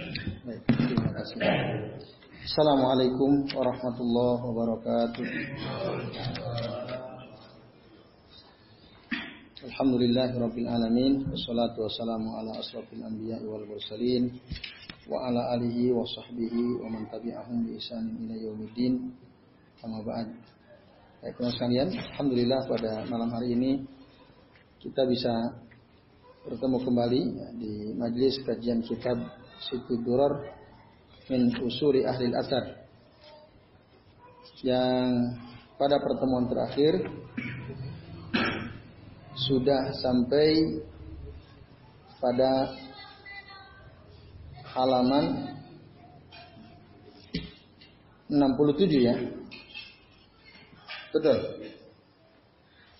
Terima kasih. Assalamualaikum warahmatullahi wabarakatuh. Alhamdulillahi rabbil alamin wassalatu wassalamu ala asrafil anbiya'i wal mursalin wa ala alihi wa sahbihi wa man tabi'ahum bi ihsanin ila yaumiddin. Amma ba'd. Baik, teman sekalian, alhamdulillah pada malam hari ini kita bisa bertemu kembali di majelis kajian kitab Situ Durar min Usuli Ahli Asar yang pada pertemuan terakhir sudah sampai pada halaman 67 ya. Betul.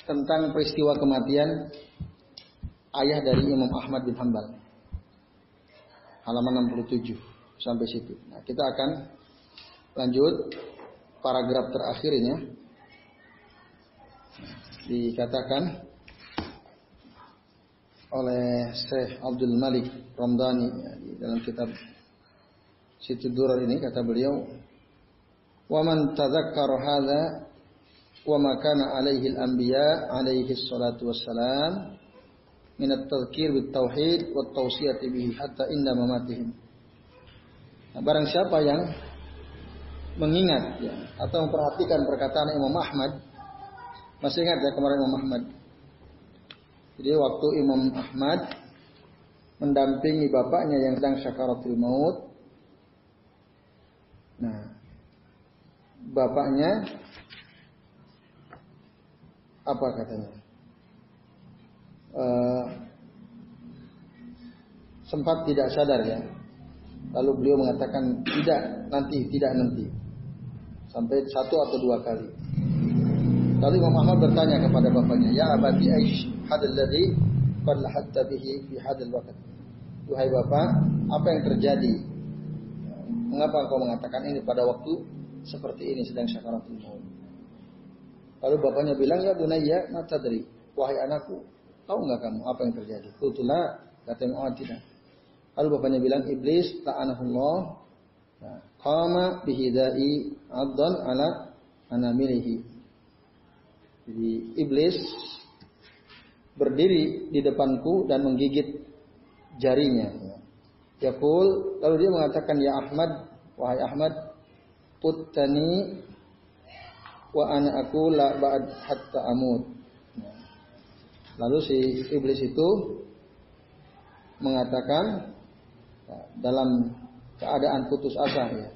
Tentang peristiwa kematian ayah dari Imam Ahmad bin Hambal. Halaman 67 sampai situ. Nah, kita akan lanjut paragraf terakhirnya. Dikatakan oleh Syekh Abdul Malik Ramdhani ya, dalam kitab Situ Durar ini kata beliau wa man tadzakkara hadza wa ma kana alaihi al-anbiya alaihi salatu wassalam min at-tadhkir bit tauhid wa tawsiyati bihi hatta inda mamatihim nah, barang siapa yang mengingat ya, atau memperhatikan perkataan Imam Ahmad masih ingat ya kemarin Imam Ahmad jadi waktu Imam Ahmad mendampingi bapaknya yang sedang syakaratul maut. Nah, bapaknya apa katanya? Uh, sempat tidak sadar ya. Lalu beliau mengatakan tidak nanti, tidak nanti. Sampai satu atau dua kali. Lalu Imam Ahmad bertanya kepada bapaknya, Ya abadi Aish, hadal ladhi qad lahatta bihi fi hadal waqt. Bapak, apa yang terjadi? Mengapa engkau mengatakan ini pada waktu seperti ini sedang syakaratul maut? Lalu bapaknya bilang, ya bunayya, mata dari wahai anakku, tahu nggak kamu apa yang terjadi? Kultula, kata oh tidak. Lalu bapaknya bilang, iblis ta'anahullah, qama bihidai abdan ala anamilihi. Jadi iblis berdiri di depanku dan menggigit jarinya. Yakul, lalu dia mengatakan, Ya Ahmad, wahai Ahmad, puttani wa ana aku la ba'd hatta amut. Lalu si iblis itu mengatakan dalam keadaan putus asa ya.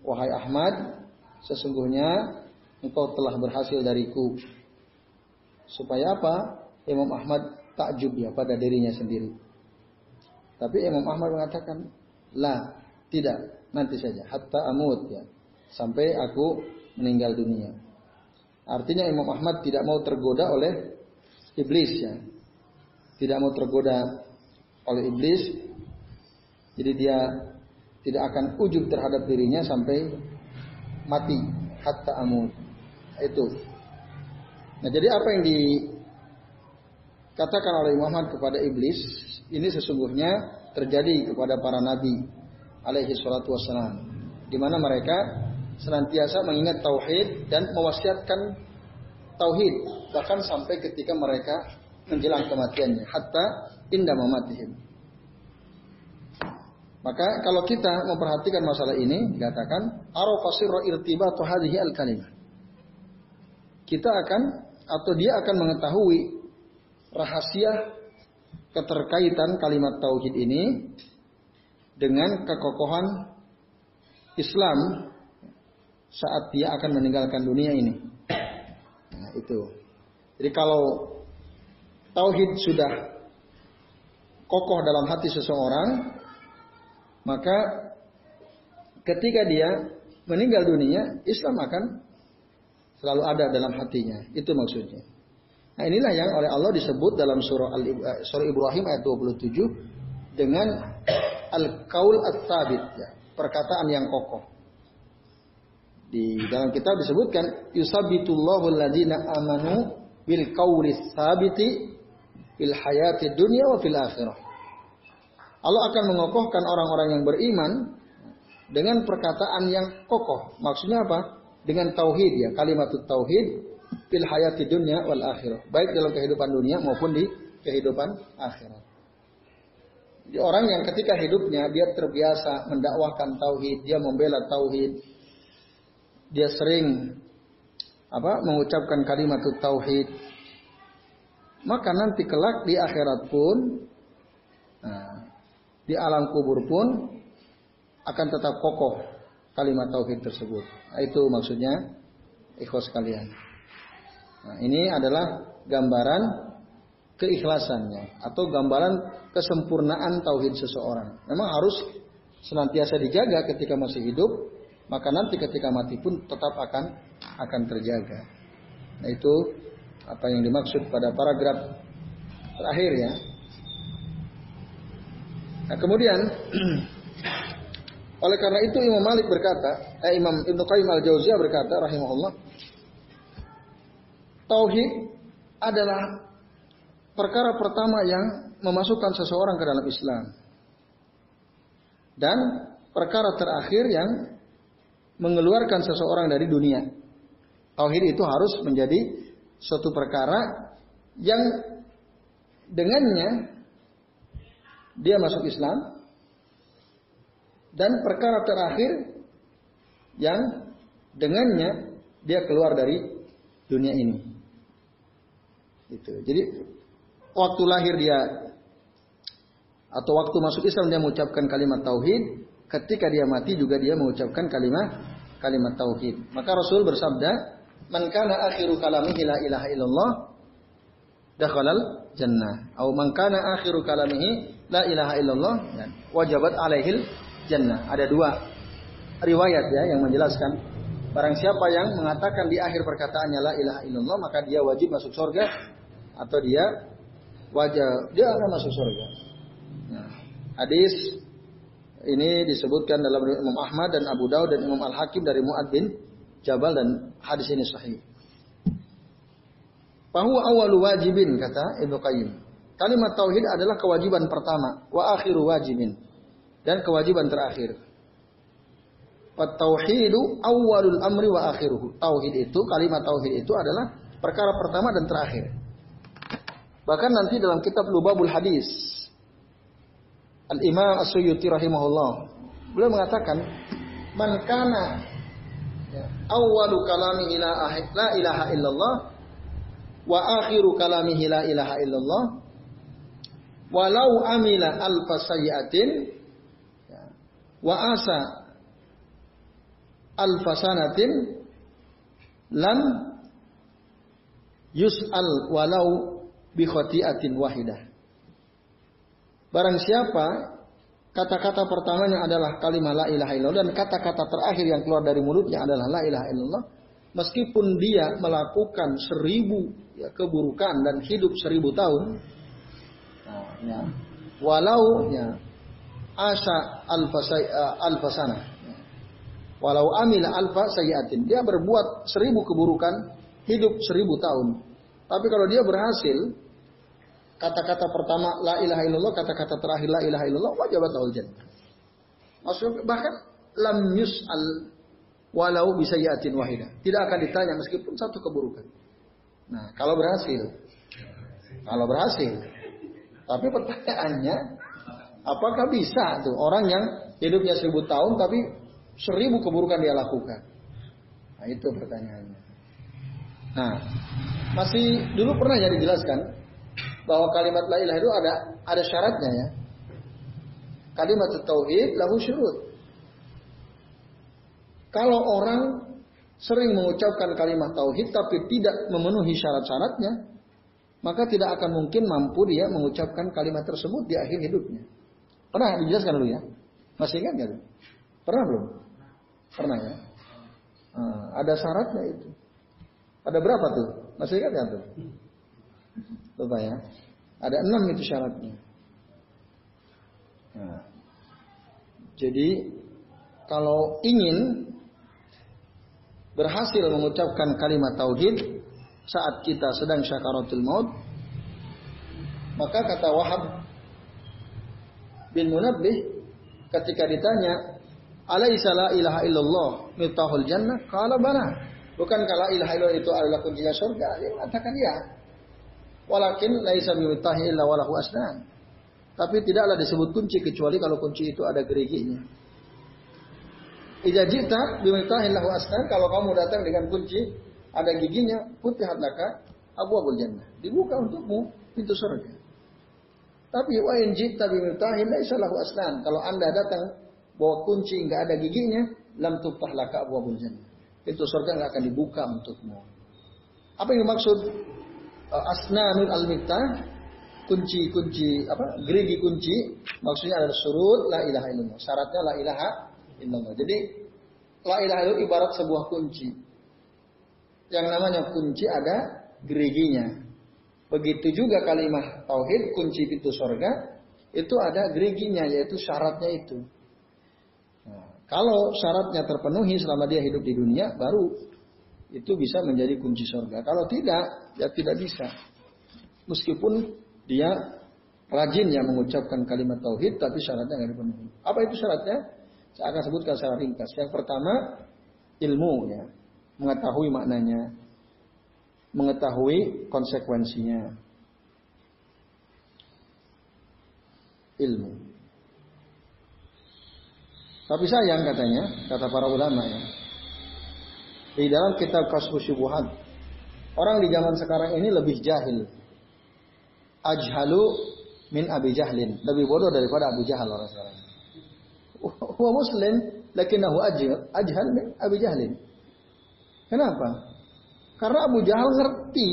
Wahai Ahmad, sesungguhnya engkau telah berhasil dariku Supaya apa? Imam Ahmad takjub ya pada dirinya sendiri. Tapi Imam Ahmad mengatakan, lah, tidak, nanti saja, hatta amut ya, sampai aku meninggal dunia. Artinya Imam Ahmad tidak mau tergoda oleh iblis ya, tidak mau tergoda oleh iblis, jadi dia tidak akan ujub terhadap dirinya sampai mati, hatta amut. Itu. Nah, jadi apa yang dikatakan oleh Muhammad kepada iblis ini sesungguhnya terjadi kepada para nabi alaihi salatu wassalam di mana mereka senantiasa mengingat tauhid dan mewasiatkan tauhid bahkan sampai ketika mereka menjelang kematiannya hatta indah mamatihim. Maka kalau kita memperhatikan masalah ini dikatakan arafasirra irtibatu hadhihi al-kalimah. Kita akan atau dia akan mengetahui rahasia keterkaitan kalimat tauhid ini dengan kekokohan Islam saat dia akan meninggalkan dunia ini. Nah, itu. Jadi kalau tauhid sudah kokoh dalam hati seseorang, maka ketika dia meninggal dunia, Islam akan selalu ada dalam hatinya. Itu maksudnya. Nah inilah yang oleh Allah disebut dalam surah, Al eh, surah Ibrahim ayat 27 dengan al-kaul at-tabit, ya, perkataan yang kokoh. Di dalam kitab disebutkan yusabbitullahu alladziina amanu bil qawli tsabiti fil hayati dunya wa fil akhirah. Allah akan mengokohkan orang-orang yang beriman dengan perkataan yang kokoh. Maksudnya apa? Dengan tauhid ya, kalimat tauhid fil hayati dunya wal akhirah. Baik dalam kehidupan dunia maupun di kehidupan akhirat. Jadi orang yang ketika hidupnya dia terbiasa mendakwahkan tauhid, dia membela tauhid, dia sering apa mengucapkan kalimat tauhid, maka nanti kelak di akhirat pun nah, di alam kubur pun akan tetap kokoh kalimat tauhid tersebut. Nah, itu maksudnya ikhlas kalian. Nah, ini adalah gambaran keikhlasannya atau gambaran kesempurnaan tauhid seseorang. Memang harus senantiasa dijaga ketika masih hidup, maka nanti ketika mati pun tetap akan akan terjaga. Nah, itu apa yang dimaksud pada paragraf terakhir ya. Nah, kemudian oleh karena itu Imam Malik berkata, eh, Imam Ibnu Qayyim al-Jauziyah berkata rahimahullah, tauhid adalah perkara pertama yang memasukkan seseorang ke dalam Islam. Dan perkara terakhir yang mengeluarkan seseorang dari dunia. Tauhid itu harus menjadi suatu perkara yang dengannya dia masuk Islam dan perkara terakhir yang dengannya dia keluar dari dunia ini. Itu. Jadi waktu lahir dia atau waktu masuk Islam dia mengucapkan kalimat tauhid, ketika dia mati juga dia mengucapkan kalimat kalimat tauhid. Maka Rasul bersabda, man kana akhiru kalamihi la ilaha illallah dakhalal jannah. Atau man kana akhiru kalamihi la ilaha illallah wajabat alaihil jannah. Ada dua riwayat ya yang menjelaskan barang siapa yang mengatakan di akhir perkataannya la ilaha illallah maka dia wajib masuk surga atau dia wajib dia akan masuk surga. Nah, hadis ini disebutkan dalam Imam Ahmad dan Abu Daud dan Imam Al Hakim dari Muad bin Jabal dan hadis ini sahih. Bahwa awalu wajibin kata Ibnu Qayyim. Kalimat tauhid adalah kewajiban pertama, wa akhiru wajibin dan kewajiban terakhir. Tauhidu awalul amri wa akhiruhu. Tauhid itu, kalimat tauhid itu adalah perkara pertama dan terakhir. Bahkan nanti dalam kitab Lubabul Hadis, Al-Imam As-Suyuti rahimahullah, beliau mengatakan, "Man kana Ya. Awalu kalamihi la ilaha illallah wa akhiru kalamihi la ilaha illallah walau amila alfa sayyatin ya, wa asa alfa sanatin lam yus'al walau bi khati'atin wahidah Barang siapa Kata-kata pertamanya adalah kalimat la ilaha illallah dan kata-kata terakhir yang keluar dari mulutnya adalah la ilaha illallah. Meskipun dia melakukan seribu ya, keburukan dan hidup seribu tahun, nah, ya, walau ya, asa alfa, uh, alfa sana, ya, walau amila alfa sayatin, dia berbuat seribu keburukan, hidup seribu tahun. Tapi kalau dia berhasil kata-kata pertama la ilaha illallah, kata-kata terakhir la ilaha illallah, wajibat lahul jannah. Maksudnya bahkan lam yus'al walau bisa yatin wahidah. Tidak akan ditanya meskipun satu keburukan. Nah, kalau berhasil. Kalau berhasil. Tapi pertanyaannya, apakah bisa tuh orang yang hidupnya seribu tahun tapi seribu keburukan dia lakukan? Nah, itu pertanyaannya. Nah, masih dulu pernah ya dijelaskan bahwa kalimat la ilaha itu ada ada syaratnya ya. Kalimat tauhid lahu syurut. Kalau orang sering mengucapkan kalimat tauhid tapi tidak memenuhi syarat-syaratnya, maka tidak akan mungkin mampu dia mengucapkan kalimat tersebut di akhir hidupnya. Pernah dijelaskan dulu ya? Masih ingat nggak? Pernah belum? Pernah ya? Nah, ada syaratnya itu. Ada berapa tuh? Masih ingat nggak tuh? Bapak ya. Ada enam itu syaratnya. Nah, jadi kalau ingin berhasil mengucapkan kalimat tauhid saat kita sedang syakaratul maut, maka kata Wahab bin Munabbih ketika ditanya, "Alaisa la ilaha illallah miftahul jannah?" Qala bala. Bukan kalau ilaha illallah itu adalah kuncinya surga? Dia mengatakan ya. Walakin laisa bimiftahi illa walahu asnan. Tapi tidaklah disebut kunci kecuali kalau kunci itu ada geriginya. Ija jita bimiftahi lahu asnan. Kalau kamu datang dengan kunci ada giginya, putih laka abu abu jannah. Dibuka untukmu pintu surga. Tapi wa in jita bimiftahi laisa lahu asnan. Kalau anda datang bawa kunci nggak ada giginya, lam tuftah laka abu abu jannah. Pintu surga nggak akan dibuka untukmu. Apa yang dimaksud asnanul al-miftah kunci-kunci apa gerigi kunci maksudnya adalah surut la ilaha illallah. Syaratnya la ilaha illallah. Jadi la ilaha illallah ibarat sebuah kunci. Yang namanya kunci ada geriginya. Begitu juga kalimat tauhid kunci pintu surga itu ada geriginya yaitu syaratnya itu. Nah, kalau syaratnya terpenuhi selama dia hidup di dunia baru itu bisa menjadi kunci surga kalau tidak ya tidak bisa meskipun dia rajin ya mengucapkan kalimat tauhid tapi syaratnya nggak dipenuhi. Apa itu syaratnya? Saya akan sebutkan secara ringkas. Yang pertama ilmu ya, mengetahui maknanya, mengetahui konsekuensinya. Ilmu. Tapi sayang katanya, kata para ulama ya. Di dalam kitab Kasbus Syubuhat, orang di zaman sekarang ini lebih jahil ajhalu min Abi Jahlin. Lebih bodoh daripada Abu Jahal orang sekarang. Huwa muslim, lakinahu ajhal min Abi Jahlin. Kenapa? Karena Abu Jahal ngerti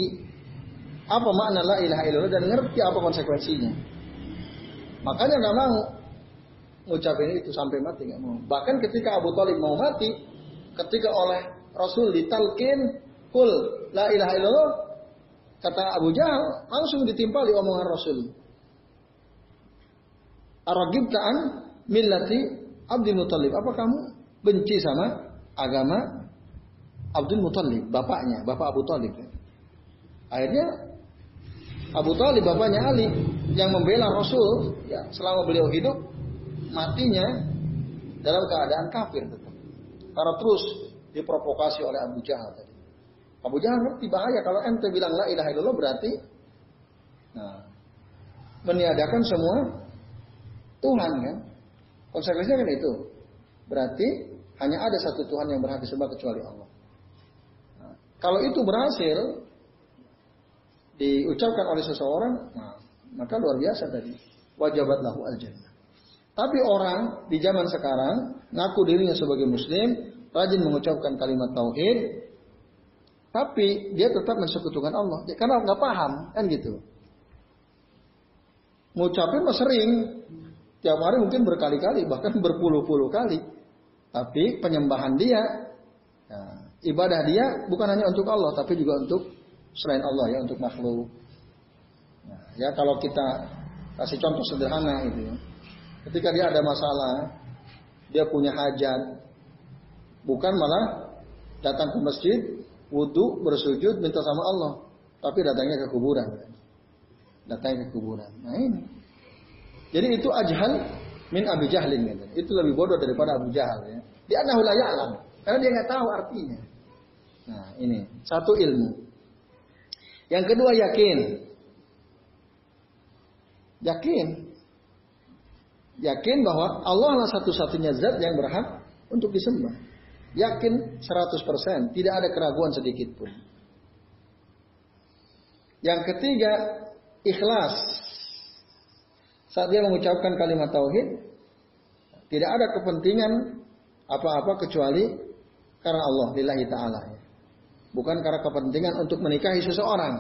apa makna la ilaha illallah dan ngerti apa konsekuensinya. Makanya nggak mau ngucapin itu sampai mati nggak mau. Bahkan ketika Abu Talib mau mati, ketika oleh Rasul ditalkin, kul la ilaha illallah, Kata Abu Jahal langsung ditimpali omongan Rasul. Aragib ta'an millati Abdul Muttalib. Apa kamu benci sama agama Abdul Muttalib, bapaknya, bapak Abu Talib. Akhirnya Abu Talib bapaknya Ali yang membela Rasul ya selama beliau hidup matinya dalam keadaan kafir tetap. Karena terus diprovokasi oleh Abu Jahal tadi. Abu Jahal ngerti bahaya kalau ente bilang la ilaha illallah berarti nah, meniadakan semua Tuhan kan. Konsekuensinya kan itu. Berarti hanya ada satu Tuhan yang berhak disembah kecuali Allah. Nah, kalau itu berhasil diucapkan oleh seseorang, nah, maka luar biasa tadi. Wajabat lahu al jannah. Tapi orang di zaman sekarang ngaku dirinya sebagai muslim, rajin mengucapkan kalimat tauhid, tapi dia tetap mensekutukan Allah. Ya, karena nggak paham, kan gitu. Ngucapin mah sering. Tiap hari mungkin berkali-kali, bahkan berpuluh-puluh kali. Tapi penyembahan dia, ya, ibadah dia bukan hanya untuk Allah, tapi juga untuk selain Allah ya, untuk makhluk. Nah, ya kalau kita kasih contoh sederhana itu ya. Ketika dia ada masalah, dia punya hajat, bukan malah datang ke masjid, wudhu, bersujud, minta sama Allah. Tapi datangnya ke kuburan. Datangnya ke kuburan. Nah ini. Jadi itu ajhal min Abi Jahlin. Gitu. Itu lebih bodoh daripada Abu Jahal. Ya. Dia anahu la ya'lam. Karena dia nggak tahu artinya. Nah ini. Satu ilmu. Yang kedua yakin. Yakin. Yakin bahwa Allah adalah satu-satunya zat yang berhak untuk disembah. Yakin 100%, tidak ada keraguan sedikit pun. Yang ketiga, ikhlas. Saat dia mengucapkan kalimat tauhid, tidak ada kepentingan apa-apa kecuali karena Allah lillahi taala. Bukan karena kepentingan untuk menikahi seseorang.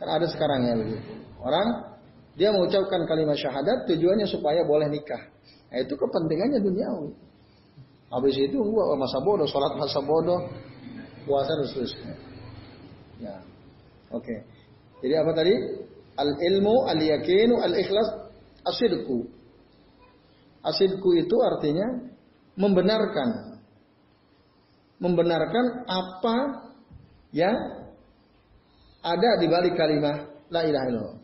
Karena ada sekarang ya begitu. Orang dia mengucapkan kalimat syahadat tujuannya supaya boleh nikah. Nah, itu kepentingannya duniawi. Habis itu gua masa bodoh, sholat masa bodoh, puasa dan seterusnya. Ya, oke. Okay. Jadi apa tadi? Al ilmu, al yakinu, al ikhlas, asidku. Asidku itu artinya membenarkan, membenarkan apa yang ada di balik kalimat la ilaha illallah.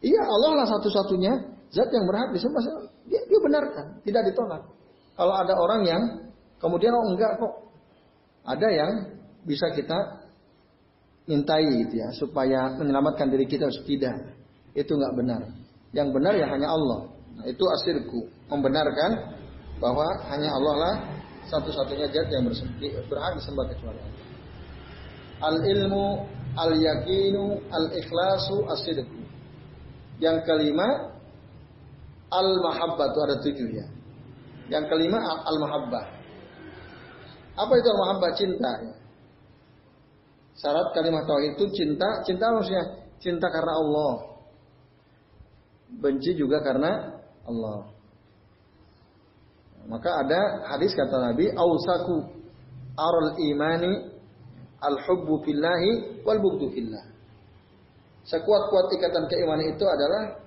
Iya Allah lah satu-satunya zat yang berhak disembah dia, dia benarkan, tidak ditolak. Kalau ada orang yang kemudian oh enggak kok, ada yang bisa kita mintai gitu ya supaya menyelamatkan diri kita tidak itu nggak benar. Yang benar ya hanya Allah. Nah, itu asirku membenarkan bahwa hanya Allah lah satu-satunya zat yang berhak disembah kecuali Allah. Al ilmu, al yakinu, al ikhlasu, asidku. Yang kelima, al mahabbah itu ada tujuh ya. Yang kelima al mahabbah. Apa itu al mahabbah cinta? Ya. Syarat kalimat tauhid itu cinta, cinta maksudnya cinta karena Allah. Benci juga karena Allah. Maka ada hadis kata Nabi, "Ausaku aral imani al-hubbu fillahi wal bughdu fillah." Sekuat-kuat ikatan keimanan itu adalah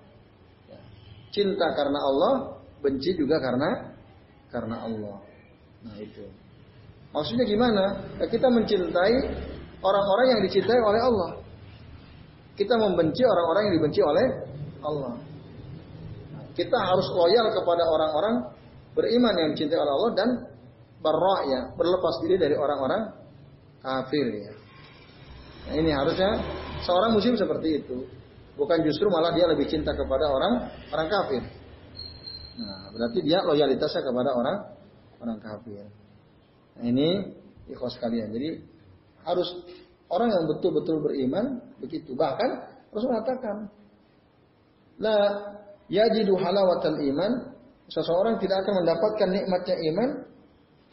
cinta karena Allah, benci juga karena karena Allah. Nah, itu. Maksudnya gimana? Ya, kita mencintai orang-orang yang dicintai oleh Allah. Kita membenci orang-orang yang dibenci oleh Allah. Nah, kita harus loyal kepada orang-orang beriman yang dicintai oleh Allah dan berra ya, berlepas diri dari orang-orang kafir ya. Nah, ini harusnya seorang muslim seperti itu. Bukan justru malah dia lebih cinta kepada orang orang kafir. Nah, berarti dia loyalitasnya kepada orang orang kafir. Nah, ini ikhlas kalian. Jadi harus orang yang betul-betul beriman begitu. Bahkan Rasul mengatakan, la yajidu halawatal iman seseorang tidak akan mendapatkan nikmatnya iman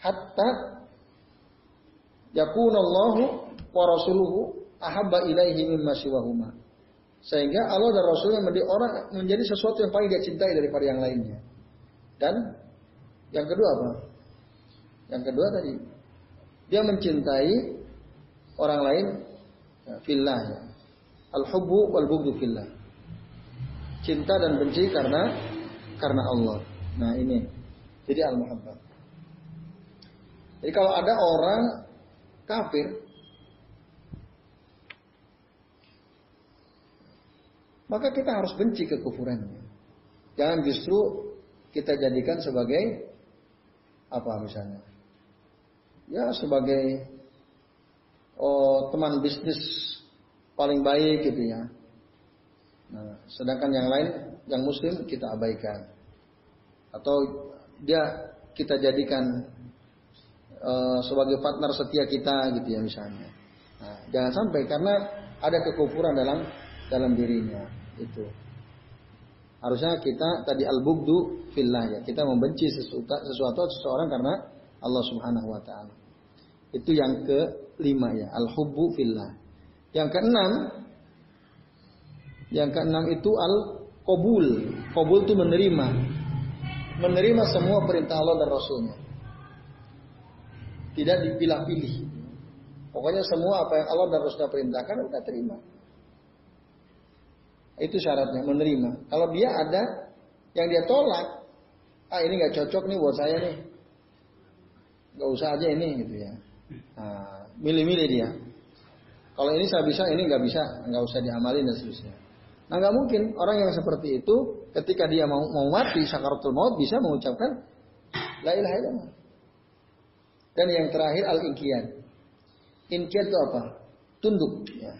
hatta yakunallahu wa rasuluhu ahabba ilaihi mimma siwahuma. Sehingga Allah dan Rasulnya menjadi orang menjadi sesuatu yang paling dia cintai daripada yang lainnya. Dan yang kedua apa? Yang kedua tadi dia mencintai orang lain ya, fillah ya. Al-hubbu wal bughdu fillah. Cinta dan benci karena karena Allah. Nah ini. Jadi al-muhabbah. Jadi kalau ada orang kafir maka kita harus benci kekufurannya. Jangan justru kita jadikan sebagai apa misalnya? Ya sebagai oh, teman bisnis paling baik gitu ya. Nah, sedangkan yang lain yang muslim kita abaikan atau dia kita jadikan uh, sebagai partner setia kita gitu ya misalnya. Nah, jangan sampai karena ada kekufuran dalam dalam dirinya itu. Harusnya kita tadi al-bugdu fillah ya. Kita membenci sesuatu, sesuatu seseorang karena Allah Subhanahu wa taala. Itu yang kelima ya, al-hubbu fillah. Yang keenam yang keenam itu al-qabul. Qabul itu menerima menerima semua perintah Allah dan Rasulnya. Tidak dipilah-pilih. Pokoknya semua apa yang Allah dan Rasulnya perintahkan kita terima. Itu syaratnya menerima. Kalau dia ada yang dia tolak, ah ini nggak cocok nih buat saya nih, nggak usah aja ini gitu ya. Nah, milih-milih dia. Kalau ini saya bisa, ini nggak bisa, nggak usah diamalin dan seterusnya. Nah nggak mungkin orang yang seperti itu ketika dia mau mau mati sakaratul maut bisa mengucapkan la ilaha illallah. Dan yang terakhir al inkian. Inkian itu apa? Tunduk. Ya.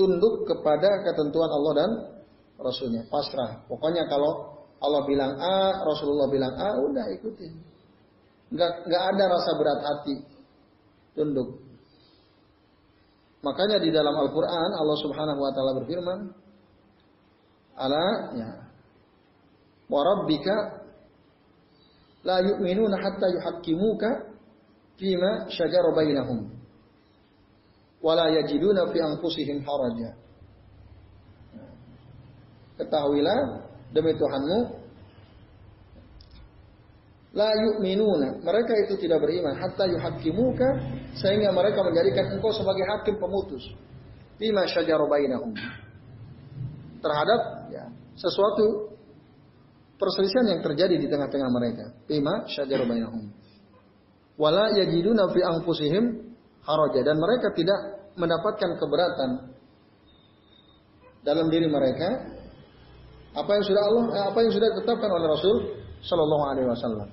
Tunduk kepada ketentuan Allah dan Rasulnya. Pasrah. Pokoknya kalau Allah bilang A, Rasulullah bilang A, udah ikutin. Nggak, nggak ada rasa berat hati. Tunduk. Makanya di dalam Al-Quran Allah subhanahu wa ta'ala berfirman ala ya wa rabbika la yu'minuna hatta yuhaqqimuka fima syajara bainahum wa la yajiduna fi anfusihim haraja. Ketahuilah demi Tuhanmu la yu'minuna. Mereka itu tidak beriman. Hatta yuhaqqimuka sehingga mereka menjadikan engkau sebagai hakim pemutus. Fima syajara bainahum. Terhadap sesuatu perselisihan yang terjadi di tengah-tengah mereka. Bima syajaru bainahum. Wala yajiduna fi anfusihim haraja dan mereka tidak mendapatkan keberatan dalam diri mereka apa yang sudah Allah eh, apa yang sudah ditetapkan oleh Rasul sallallahu alaihi wasallam.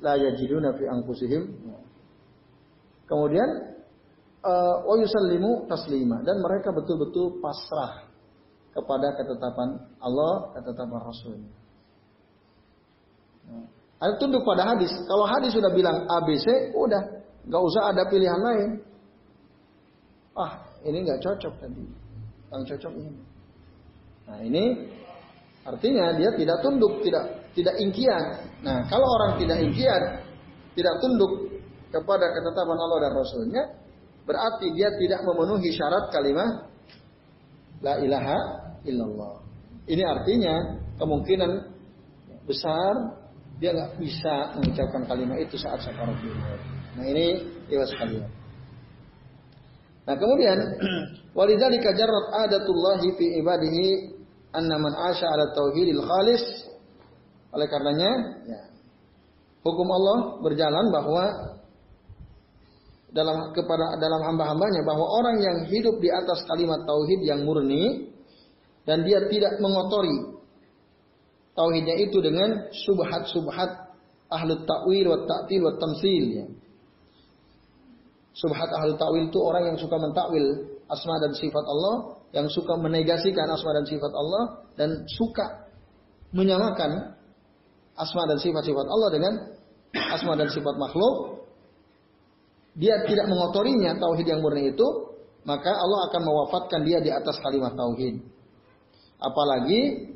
La yajiduna fi anfusihim. Kemudian eh, wa yusallimu taslima dan mereka betul-betul pasrah kepada ketetapan Allah, ketetapan Rasul. Ada tunduk pada hadis. Kalau hadis sudah bilang ABC, udah nggak usah ada pilihan lain. Ah, ini nggak cocok tadi. Yang cocok ini. Nah ini artinya dia tidak tunduk, tidak tidak ingkian. Nah kalau orang tidak ingkian, tidak tunduk kepada ketetapan Allah dan Rasulnya, berarti dia tidak memenuhi syarat kalimat La ilaha illallah. Ini artinya kemungkinan besar dia nggak bisa mengucapkan kalimat itu saat sakaratul maut. Nah ini iwa sekalian. Nah kemudian walidzalika jarrat adatullahi fi ibadihi anna man asha ala tauhidil khalis oleh karenanya ya, hukum Allah berjalan bahwa dalam kepada dalam hamba-hambanya bahwa orang yang hidup di atas kalimat tauhid yang murni dan dia tidak mengotori tauhidnya itu dengan subhat-subhat ahlu ta'wil wa ta'til wa tamsil ya. Subhat ahlu ta'wil itu orang yang suka mentakwil asma dan sifat Allah, yang suka menegasikan asma dan sifat Allah dan suka menyamakan asma dan sifat-sifat Allah dengan asma dan sifat makhluk. Dia tidak mengotorinya tauhid yang murni itu, maka Allah akan mewafatkan dia di atas kalimat tauhid. Apalagi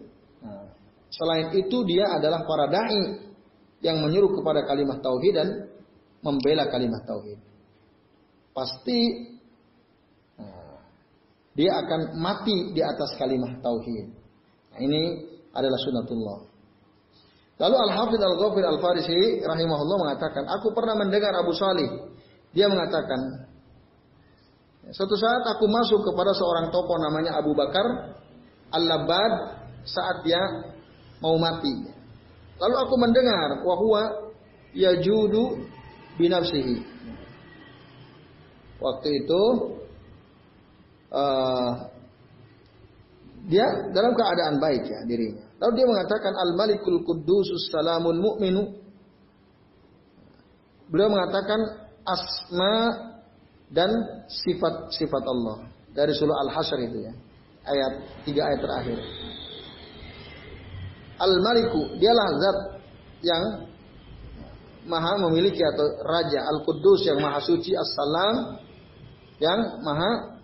Selain itu dia adalah para dai yang menyuruh kepada kalimat tauhid dan membela kalimat tauhid. Pasti nah, dia akan mati di atas kalimat tauhid. Nah, ini adalah sunatullah. Lalu Al-Hafidh Al-Ghafir Al-Farisi rahimahullah mengatakan, aku pernah mendengar Abu Salih. Dia mengatakan, suatu saat aku masuk kepada seorang tokoh namanya Abu Bakar Al-Labad saat dia mau mati. Lalu aku mendengar wahwa yajudu binafsihi. Waktu itu uh, dia dalam keadaan baik ya dirinya. Lalu dia mengatakan al-malikul quddus salamul mu'minu. Beliau mengatakan asma dan sifat-sifat Allah dari surah Al-Hasyr itu ya. Ayat tiga ayat terakhir. Al-Maliku, dialah zat yang maha memiliki atau raja Al-Quddus yang maha suci As-Salam yang maha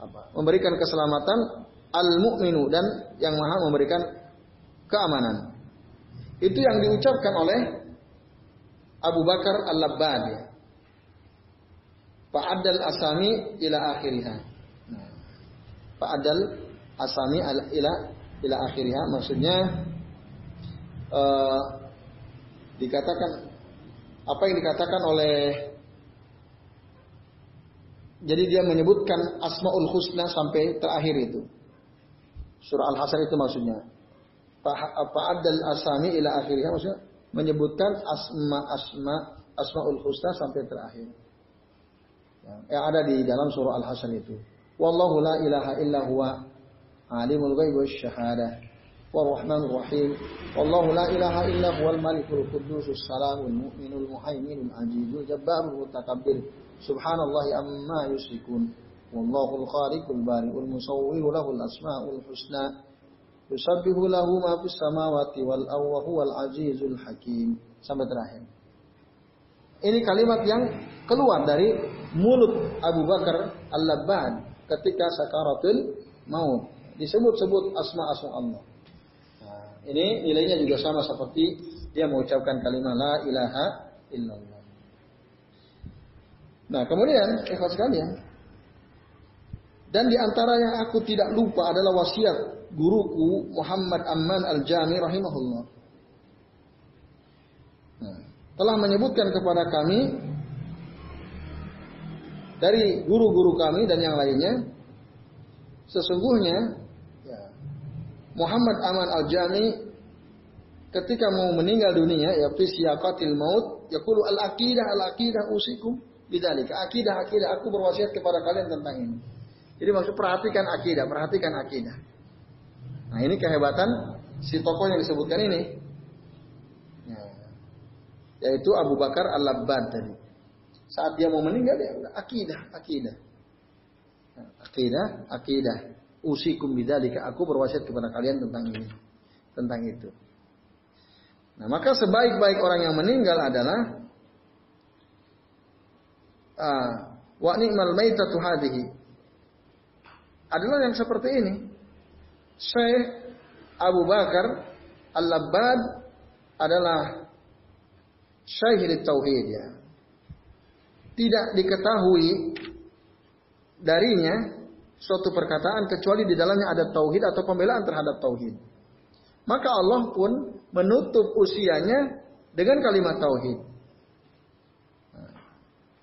apa, memberikan keselamatan Al-Mu'minu dan yang maha memberikan keamanan. Itu yang diucapkan oleh Abu Bakar Al-Labbad. Fa'adal asami ila akhiriha. Nah, Fa'adal asami ila ila akhirnya maksudnya uh, dikatakan apa yang dikatakan oleh jadi dia menyebutkan asmaul husna sampai terakhir itu surah al-hasan itu maksudnya fa'adal asami ila akhirnya maksudnya menyebutkan asma asma asmaul husna sampai terakhir ya, yang ada di dalam surah al-hasan itu wallahu la ilaha illa huwa عالم الغيب والشهادة والرحمن الرحيم والله لا إله إلا هو الملك القدوس السلام المؤمن المهيمن العزيز الجبار المتكبر Subhanallah amma yusrikun. Wallahu al-khalikul bari'ul musawwiru lahu al-asma'ul husna. Yusabbihu lahu ma fis samawati wal awwahu wal azizul hakim. Sampai terakhir. Ini kalimat yang keluar dari mulut Abu Bakar Al-Labban ketika sakaratul maut. Disebut-sebut asma-asma Allah. Nah, ini nilainya juga sama seperti dia mengucapkan kalimat la ilaha illallah. Nah, kemudian ikhlas sekalian. Dan di antara yang aku tidak lupa adalah wasiat guruku Muhammad Amman Al-Jami rahimahullah. Nah, telah menyebutkan kepada kami dari guru-guru kami dan yang lainnya sesungguhnya Muhammad Aman Al-Jami ketika mau meninggal dunia ya fi siyaqatil maut yaqulu al-aqidah al-aqidah usikum bidzalika. Akidah akidah aku berwasiat kepada kalian tentang ini. Jadi maksud perhatikan akidah, perhatikan akidah. Nah, ini kehebatan si tokoh yang disebutkan ini. Ya. Yaitu Abu Bakar Al-Labbad tadi. Saat dia mau meninggal dia udah akidah, akidah. Ya, akidah, akidah. Usikum bidzalika aku berwasiat kepada kalian tentang ini. Tentang itu. Nah, maka sebaik-baik orang yang meninggal adalah wa ni'mal maitatu hadhihi. Adalah yang seperti ini. Syekh Abu Bakar Al-Labbad adalah syahid tauhid ya. Tidak diketahui darinya suatu perkataan kecuali di dalamnya ada tauhid atau pembelaan terhadap tauhid. Maka Allah pun menutup usianya dengan kalimat tauhid.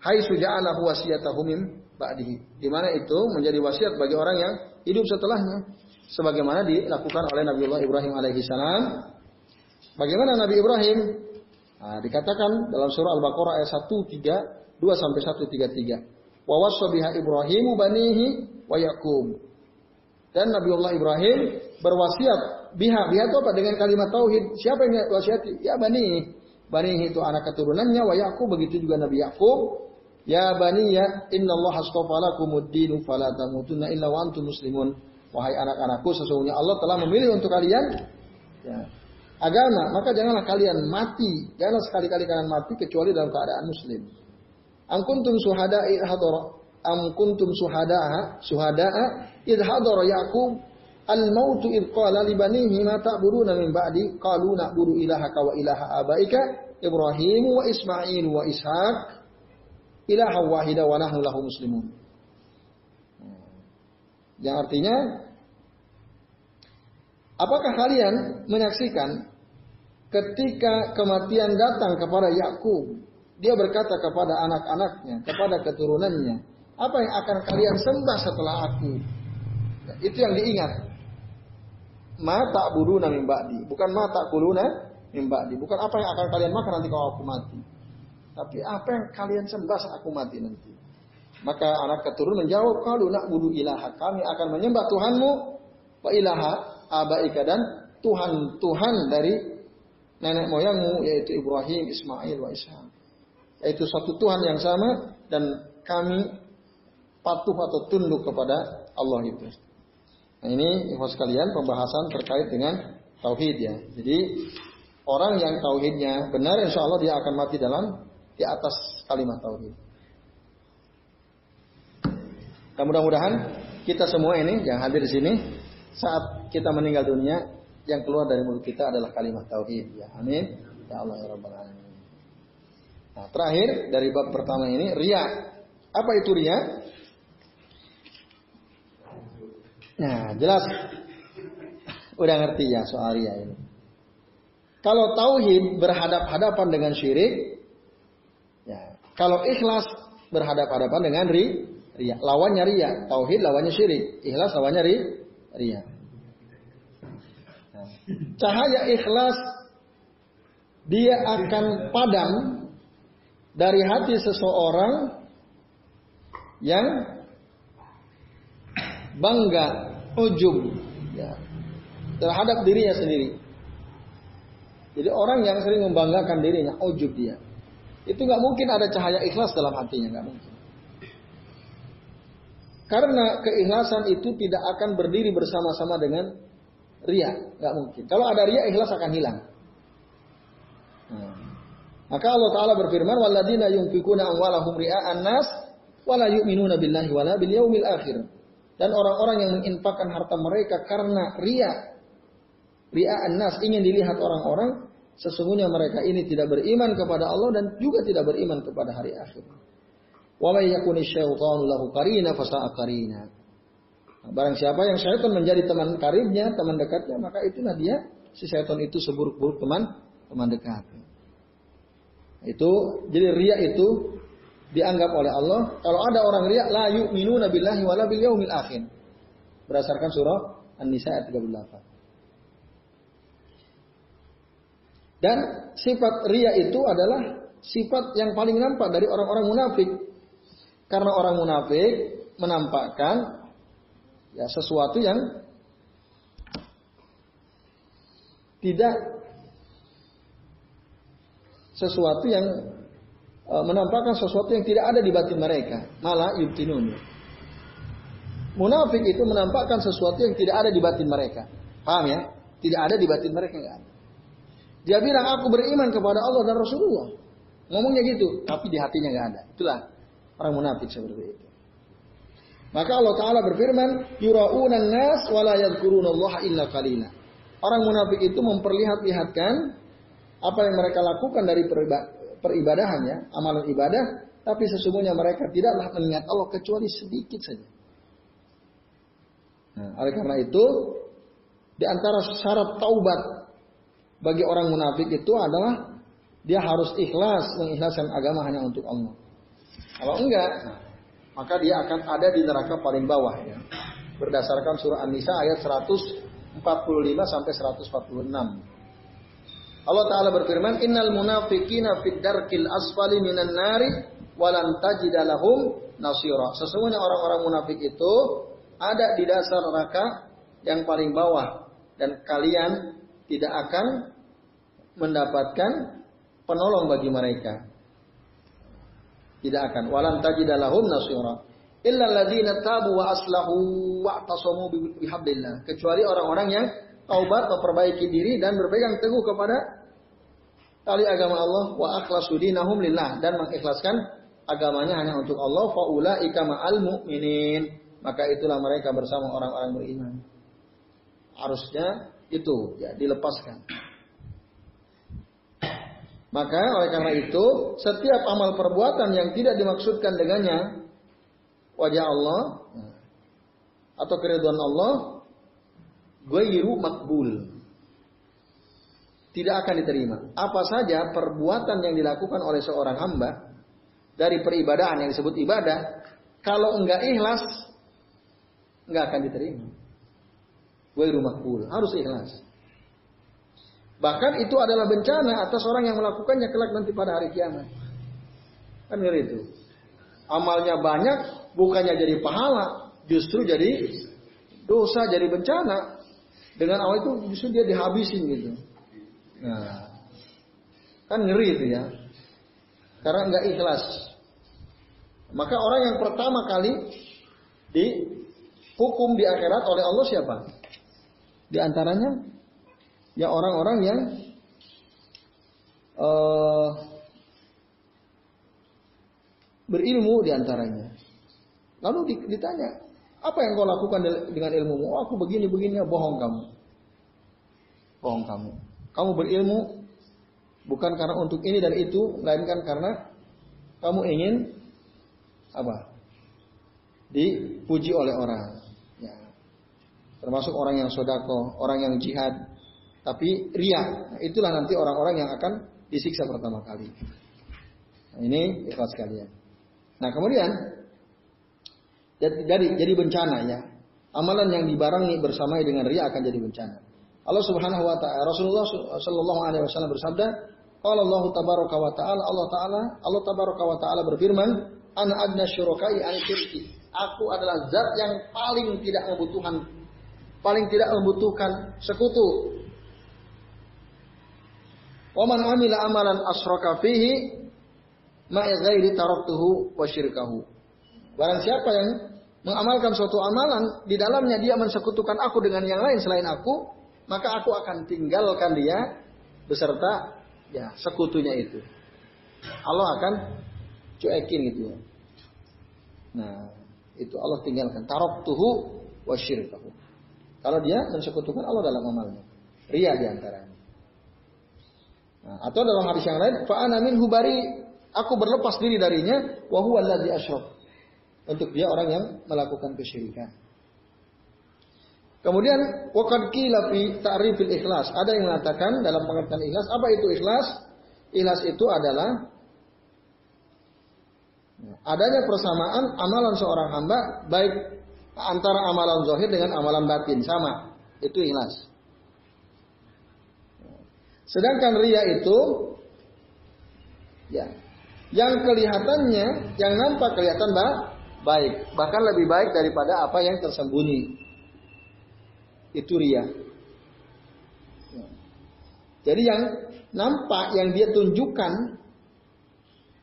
Hai suja'alahu wasiyatahu min ba'dihi. Di mana itu menjadi wasiat bagi orang yang hidup setelahnya. Sebagaimana dilakukan oleh Nabiullah Ibrahim alaihi salam. Bagaimana Nabi Ibrahim? Nah, dikatakan dalam surah Al-Baqarah ayat 132 sampai 133. Wa wasabiha Ibrahimu banihi wa Yaqub. Dan Nabiullah Ibrahim berwasiat biha biha itu apa dengan kalimat tauhid. Siapa yang wasiati? Ya bani. Bani itu anak keturunannya wa Yaqub begitu juga Nabi Yaqub Ya bani ya Allah astafa lakumud dinu fala tamutunna illa wa antum muslimun. Wahai anak-anakku sesungguhnya Allah telah memilih untuk kalian ya, agama, maka janganlah kalian mati. Jangan sekali-kali kalian mati kecuali dalam keadaan muslim. Am kuntum suhada id hadara am kuntum suhada'a suhada'a id hadara Yaqub al mautu id qala li banihi ma ta'buduna min ba'di qalu na'budu ilahaka wa ilaha abaika Ibrahim wa Ismail wa Ishaq ilaha wahida wa nahnu lahu muslimun. Yang artinya apakah kalian menyaksikan ketika kematian datang kepada Yakub, dia berkata kepada anak-anaknya, kepada keturunannya, apa yang akan kalian sembah setelah aku? Itu yang diingat. Mata buru min ba'di, bukan mata kuluna min ba'di, bukan apa yang akan kalian makan nanti kalau aku mati. Tapi apa yang kalian sembah saat aku mati nanti? Maka anak keturunan menjawab, kalau nak budu ilaha, kami akan menyembah Tuhanmu, wa ilaha abaika dan Tuhan-Tuhan dari nenek moyangmu, yaitu Ibrahim, Ismail, wa Ishak. Yaitu satu Tuhan yang sama, dan kami patuh atau tunduk kepada Allah itu. Nah ini ikhwas sekalian pembahasan terkait dengan tauhid ya. Jadi orang yang tauhidnya benar insya Allah dia akan mati dalam di atas kalimat tauhid. Dan mudah-mudahan kita semua ini yang hadir di sini saat kita meninggal dunia yang keluar dari mulut kita adalah kalimat tauhid. Ya, amin. Ya Allah ya rabbal alamin. Nah, terakhir dari bab pertama ini ria. Apa itu ria? Nah, jelas udah ngerti ya soal ria ini. Kalau tauhid berhadap-hadapan dengan syirik, kalau ikhlas berhadapan-hadapan dengan ri, ria. Lawannya ria. Tauhid lawannya syirik. Ikhlas lawannya ri, ria. Cahaya ikhlas dia akan padam dari hati seseorang yang bangga, ujub ya, terhadap dirinya sendiri. Jadi orang yang sering membanggakan dirinya, ujub dia. Itu nggak mungkin ada cahaya ikhlas dalam hatinya, nggak mungkin. Karena keikhlasan itu tidak akan berdiri bersama-sama dengan ria, nggak mungkin. Kalau ada ria, ikhlas akan hilang. Nah. Maka Allah Taala berfirman, "Waladina yunfikuna amwalahum ria'an nas, wala yu'minuna billahi wala bil yaumil akhir." Dan orang-orang yang menginfakkan harta mereka karena ria, ria'an nas ingin dilihat orang-orang, Sesungguhnya mereka ini tidak beriman kepada Allah dan juga tidak beriman kepada hari akhir. Wa may lahu qarina fasa'a. Nah, barang siapa yang syaitan menjadi teman karibnya, teman dekatnya, maka itulah dia si syaitan itu seburuk-buruk teman teman dekat. Itu jadi ria itu dianggap oleh Allah kalau ada orang ria la yu'minuna billahi wala bil yaumil akhir. Berdasarkan surah An-Nisa ayat 38. Dan sifat ria itu adalah sifat yang paling nampak dari orang-orang munafik. Karena orang munafik menampakkan ya sesuatu yang tidak sesuatu yang e, menampakkan sesuatu yang tidak ada di batin mereka, malah yubtinun. Munafik itu menampakkan sesuatu yang tidak ada di batin mereka. Paham ya? Tidak ada di batin mereka enggak ada. Dia bilang aku beriman kepada Allah dan Rasulullah. Ngomongnya gitu, tapi di hatinya nggak ada. Itulah orang munafik seperti itu. Maka Allah Ta'ala berfirman, Yura'unan nas wala Allah illa. Orang munafik itu memperlihat-lihatkan apa yang mereka lakukan dari peribadahannya, amalan ibadah, tapi sesungguhnya mereka tidaklah mengingat Allah kecuali sedikit saja. Nah, oleh karena itu, di antara syarat taubat bagi orang munafik itu adalah dia harus ikhlas mengikhlaskan agama hanya untuk Allah. Kalau enggak, maka dia akan ada di neraka paling bawah ya. Berdasarkan surah An-Nisa ayat 145 sampai 146. Allah Ta'ala berfirman, Innal munafiqina fid darkil asfali minan nari walan tajida lahum nasira. Sesungguhnya orang-orang munafik itu ada di dasar neraka yang paling bawah. Dan kalian tidak akan mendapatkan penolong bagi mereka. Tidak akan. Walan tajidalahum nasira. Illa alladzina tabu wa aslahu wa tasamu bihablillah. Kecuali orang-orang yang taubat memperbaiki diri dan berpegang teguh kepada tali agama Allah wa akhlasu dinahum lillah dan mengikhlaskan agamanya hanya untuk Allah faulaika ma'al mu'minin. Maka itulah mereka bersama orang-orang beriman. Harusnya itu ya dilepaskan. Maka oleh karena itu, setiap amal perbuatan yang tidak dimaksudkan dengannya wajah Allah atau keriduan Allah, ghairu makbul. Tidak akan diterima. Apa saja perbuatan yang dilakukan oleh seorang hamba dari peribadahan yang disebut ibadah, kalau enggak ikhlas, enggak akan diterima. Ghairu makbul, harus ikhlas. Bahkan itu adalah bencana atas orang yang melakukannya kelak nanti pada hari kiamat. Kan ngeri itu. Amalnya banyak, bukannya jadi pahala, justru jadi dosa, jadi bencana. Dengan awal itu justru dia dihabisin gitu. Nah, kan ngeri itu ya. Karena nggak ikhlas. Maka orang yang pertama kali dihukum di akhirat oleh Allah siapa? Di antaranya ya orang-orang yang uh, berilmu di antaranya. Lalu ditanya, apa yang kau lakukan dengan ilmu? Oh, aku begini begini, bohong kamu. Bohong kamu. Kamu berilmu bukan karena untuk ini dan itu, melainkan karena kamu ingin apa? Dipuji oleh orang. Termasuk orang yang sodako, orang yang jihad, tapi ria. Itulah nanti orang-orang yang akan disiksa pertama kali. Nah, ini ikhlas kalian. Nah kemudian jadi jadi bencana ya. Amalan yang dibarengi bersama dengan ria akan jadi bencana. Allah Subhanahu wa taala Rasulullah sallallahu alaihi wasallam bersabda, "Qala Allah tabaraka wa taala Allah taala Allah tabaraka wa taala berfirman, "Ana adna syurakai an syirki." Aku adalah zat yang paling tidak membutuhkan paling tidak membutuhkan sekutu Wa man amila amalan asraka fihi ma'a ghairi taraktuhu wa syirkahu. Barang siapa yang mengamalkan suatu amalan di dalamnya dia mensekutukan aku dengan yang lain selain aku, maka aku akan tinggalkan dia beserta ya sekutunya itu. Allah akan cuekin gitu. Nah, itu Allah tinggalkan taraktuhu wa syirkahu. Kalau dia mensekutukan Allah dalam amalnya. Ria di antaranya. Nah, atau dalam hadis yang lain, fa'ana minhu bari, aku berlepas diri darinya, wa huwa alladzi asyrak. Untuk dia orang yang melakukan kesyirikan. Kemudian waqad qila fi ta'rifil ikhlas. Ada yang mengatakan dalam pengertian ikhlas, apa itu ikhlas? Ikhlas itu adalah adanya persamaan amalan seorang hamba baik antara amalan zahir dengan amalan batin sama. Itu ikhlas. Sedangkan ria itu ya yang kelihatannya, yang nampak kelihatan bah, baik, bahkan lebih baik daripada apa yang tersembunyi. Itu ria. Jadi yang nampak yang dia tunjukkan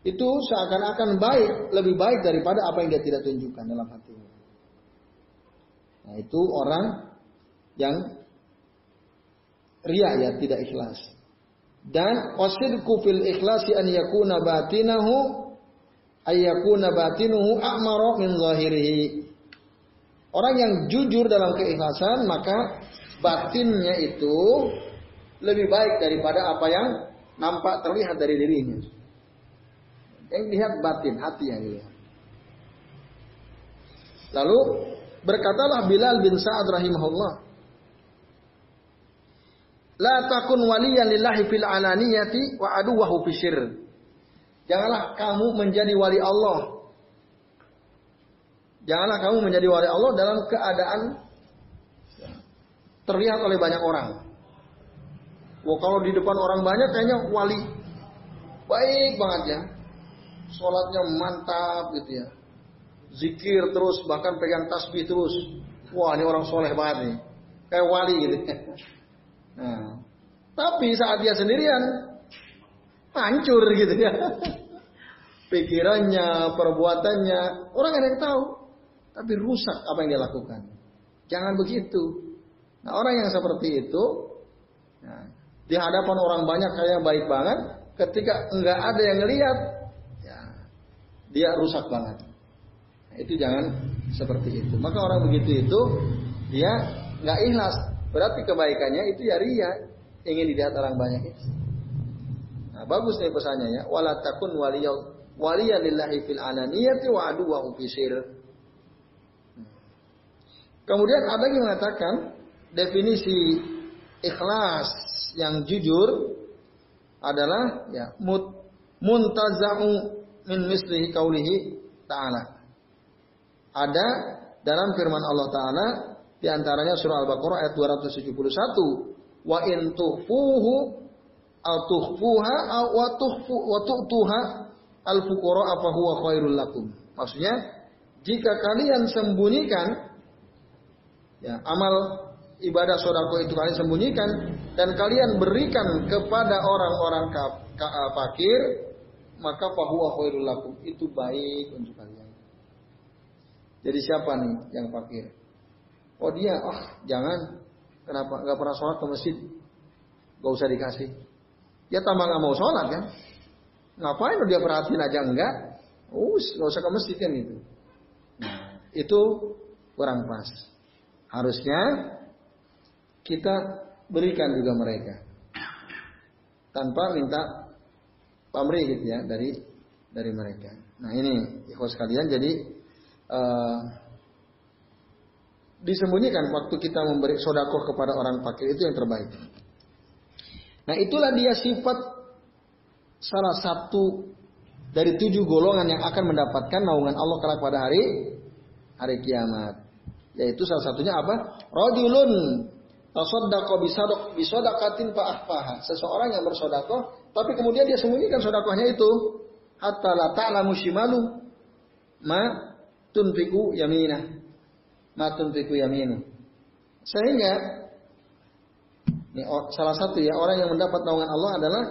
itu seakan-akan baik, lebih baik daripada apa yang dia tidak tunjukkan dalam hatinya. Nah, itu orang yang ria ya, tidak ikhlas. Dan wasidku fil ikhlasi an yakuna batinahu ayyakuna batinuhu a'mara min zahirihi. Orang yang jujur dalam keikhlasan maka batinnya itu lebih baik daripada apa yang nampak terlihat dari dirinya. Yang dilihat batin, hati yang dilihat. Lalu berkatalah Bilal bin Sa'ad rahimahullah. La takun waliyan lillahi fil alaniyati wa aduwahu fisyir. Janganlah kamu menjadi wali Allah. Janganlah kamu menjadi wali Allah dalam keadaan terlihat oleh banyak orang. Wah kalau di depan orang banyak kayaknya wali baik banget ya. Sholatnya mantap gitu ya. Zikir terus bahkan pegang tasbih terus. Wah ini orang soleh banget nih. Kayak wali gitu. Nah, tapi saat dia sendirian hancur gitu ya. Pikirannya, perbuatannya, orang ada yang tahu. Tapi rusak apa yang dia lakukan. Jangan begitu. Nah orang yang seperti itu, nah, di hadapan orang banyak kayak baik banget, ketika enggak ada yang ngelihat, ya, dia rusak banget. Itu jangan seperti itu. Maka orang begitu itu, dia nggak ikhlas. Berarti kebaikannya itu ya ria, ingin dilihat orang banyak itu. Nah, bagus nih pesannya ya. Wala takun waliyau waliya lillahi fil alaniyati wa fisir. Kemudian ada yang mengatakan definisi ikhlas yang jujur adalah ya mut, muntaza'u min mislihi kaulihi ta'ala. Ada dalam firman Allah Ta'ala di antaranya surah Al-Baqarah ayat 271 wa in tufuhu au tukhfuha au wa tukhfu wa tu'tuha al fuqara apa huwa khairul lakum. Maksudnya jika kalian sembunyikan ya amal ibadah sodako itu kalian sembunyikan dan kalian berikan kepada orang-orang fakir maka fahuwa khairul lakum itu baik untuk kalian. Jadi siapa nih yang fakir? Oh dia, ah oh, jangan, kenapa nggak pernah sholat ke masjid? Gak usah dikasih. Ya tambah nggak mau sholat kan? Ngapain dia perhatiin aja enggak? Us, nggak usah ke masjid kan itu. Nah, itu kurang pas. Harusnya kita berikan juga mereka tanpa minta pamrih gitu ya dari dari mereka. Nah ini ikhwas sekalian jadi uh, disembunyikan waktu kita memberi sodakoh kepada orang fakir itu yang terbaik. Nah itulah dia sifat salah satu dari tujuh golongan yang akan mendapatkan naungan Allah kelak pada hari hari kiamat. Yaitu salah satunya apa? Rajulun tasaddaqa bisadaq bisadaqatin fa akhfaha. Seseorang yang bersedekah tapi kemudian dia sembunyikan sedekahnya itu hatta la ta'lamu ma tunfiku yaminah. Ma tunfiku yaminu. Sehingga ini salah satu ya orang yang mendapat naungan Allah adalah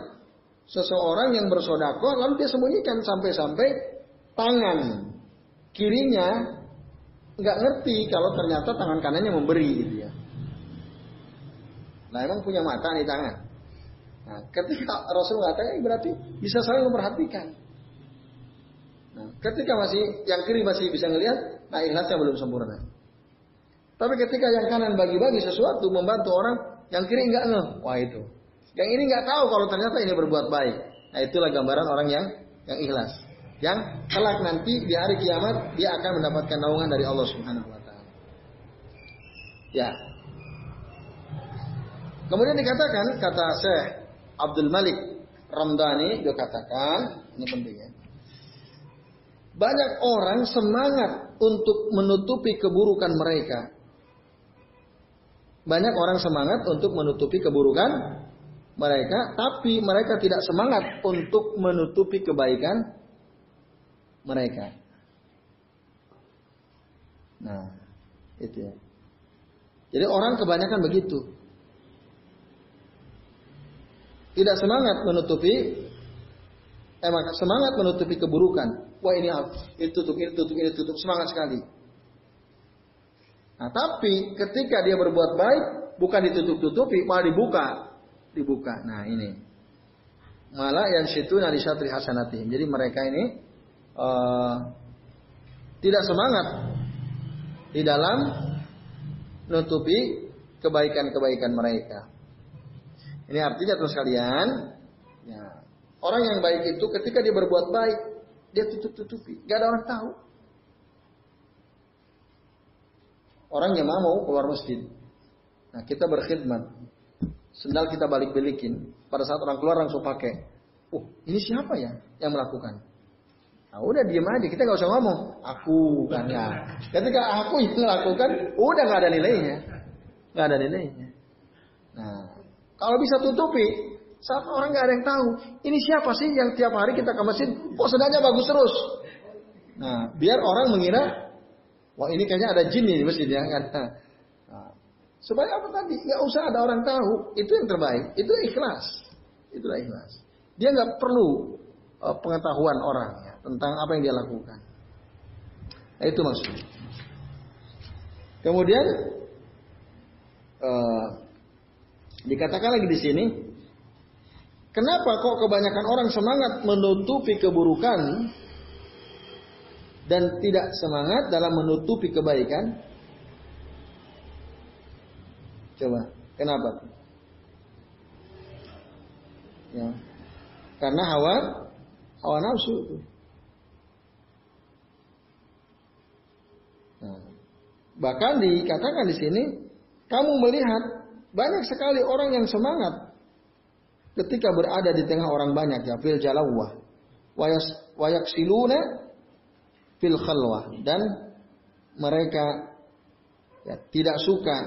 seseorang yang bersodako lalu dia sembunyikan sampai-sampai tangan kirinya nggak ngerti kalau ternyata tangan kanannya memberi gitu ya. Nah emang punya mata nih tangan. Nah, ketika Rasul mengatakan berarti bisa saling memperhatikan. Nah, ketika masih yang kiri masih bisa ngelihat, nah ikhlasnya belum sempurna. Tapi ketika yang kanan bagi-bagi sesuatu membantu orang, yang kiri enggak ngeh. Wah itu. Yang ini enggak tahu kalau ternyata ini berbuat baik. Nah itulah gambaran orang yang yang ikhlas. Yang kelak nanti di hari kiamat dia akan mendapatkan naungan dari Allah Subhanahu wa taala. Ya. Kemudian dikatakan kata Syekh Abdul Malik Ramdhani dia katakan ini penting ya. Banyak orang semangat untuk menutupi keburukan mereka banyak orang semangat untuk menutupi keburukan mereka, tapi mereka tidak semangat untuk menutupi kebaikan mereka. Nah, itu ya. Jadi orang kebanyakan begitu. Tidak semangat menutupi emang semangat menutupi keburukan. Wah ini ini tutup, ini tutup, ini tutup, semangat sekali. Nah, tapi ketika dia berbuat baik, bukan ditutup-tutupi, malah dibuka, dibuka. Nah ini, malah yang situ nari satri hasanatihim. Jadi mereka ini uh, tidak semangat di dalam nutupi kebaikan-kebaikan mereka. Ini artinya terus kalian, ya, orang yang baik itu ketika dia berbuat baik, dia tutup-tutupi, gak ada orang tahu. Orang yang mau keluar masjid, nah kita berkhidmat, sendal kita balik-balikin, pada saat orang keluar langsung pakai. Oh, ini siapa ya yang melakukan? Nah, udah diem aja, kita nggak usah ngomong. Aku kan ya. Ketika aku yang melakukan, udah nggak ada nilainya, nggak ada nilainya. Nah, kalau bisa tutupi, saat orang nggak ada yang tahu, ini siapa sih yang tiap hari kita ke masjid, kok sedangnya bagus terus. Nah, biar orang mengira, wah ini kayaknya ada jin nih di masjid ya kan. Nah, supaya apa tadi? Nggak usah ada orang tahu, itu yang terbaik, itu ikhlas, itulah ikhlas. Dia nggak perlu uh, pengetahuan orang ya, tentang apa yang dia lakukan. Nah, itu maksudnya. Kemudian uh, dikatakan lagi di sini, kenapa kok kebanyakan orang semangat menutupi keburukan dan tidak semangat dalam menutupi kebaikan? Coba, kenapa? Ya. Karena hawa hawa nafsu Nah, bahkan dikatakan di sini, kamu melihat banyak sekali orang yang semangat ketika berada di tengah orang banyak ya fil jalawah wayak siluna fil khalwah dan mereka ya, tidak suka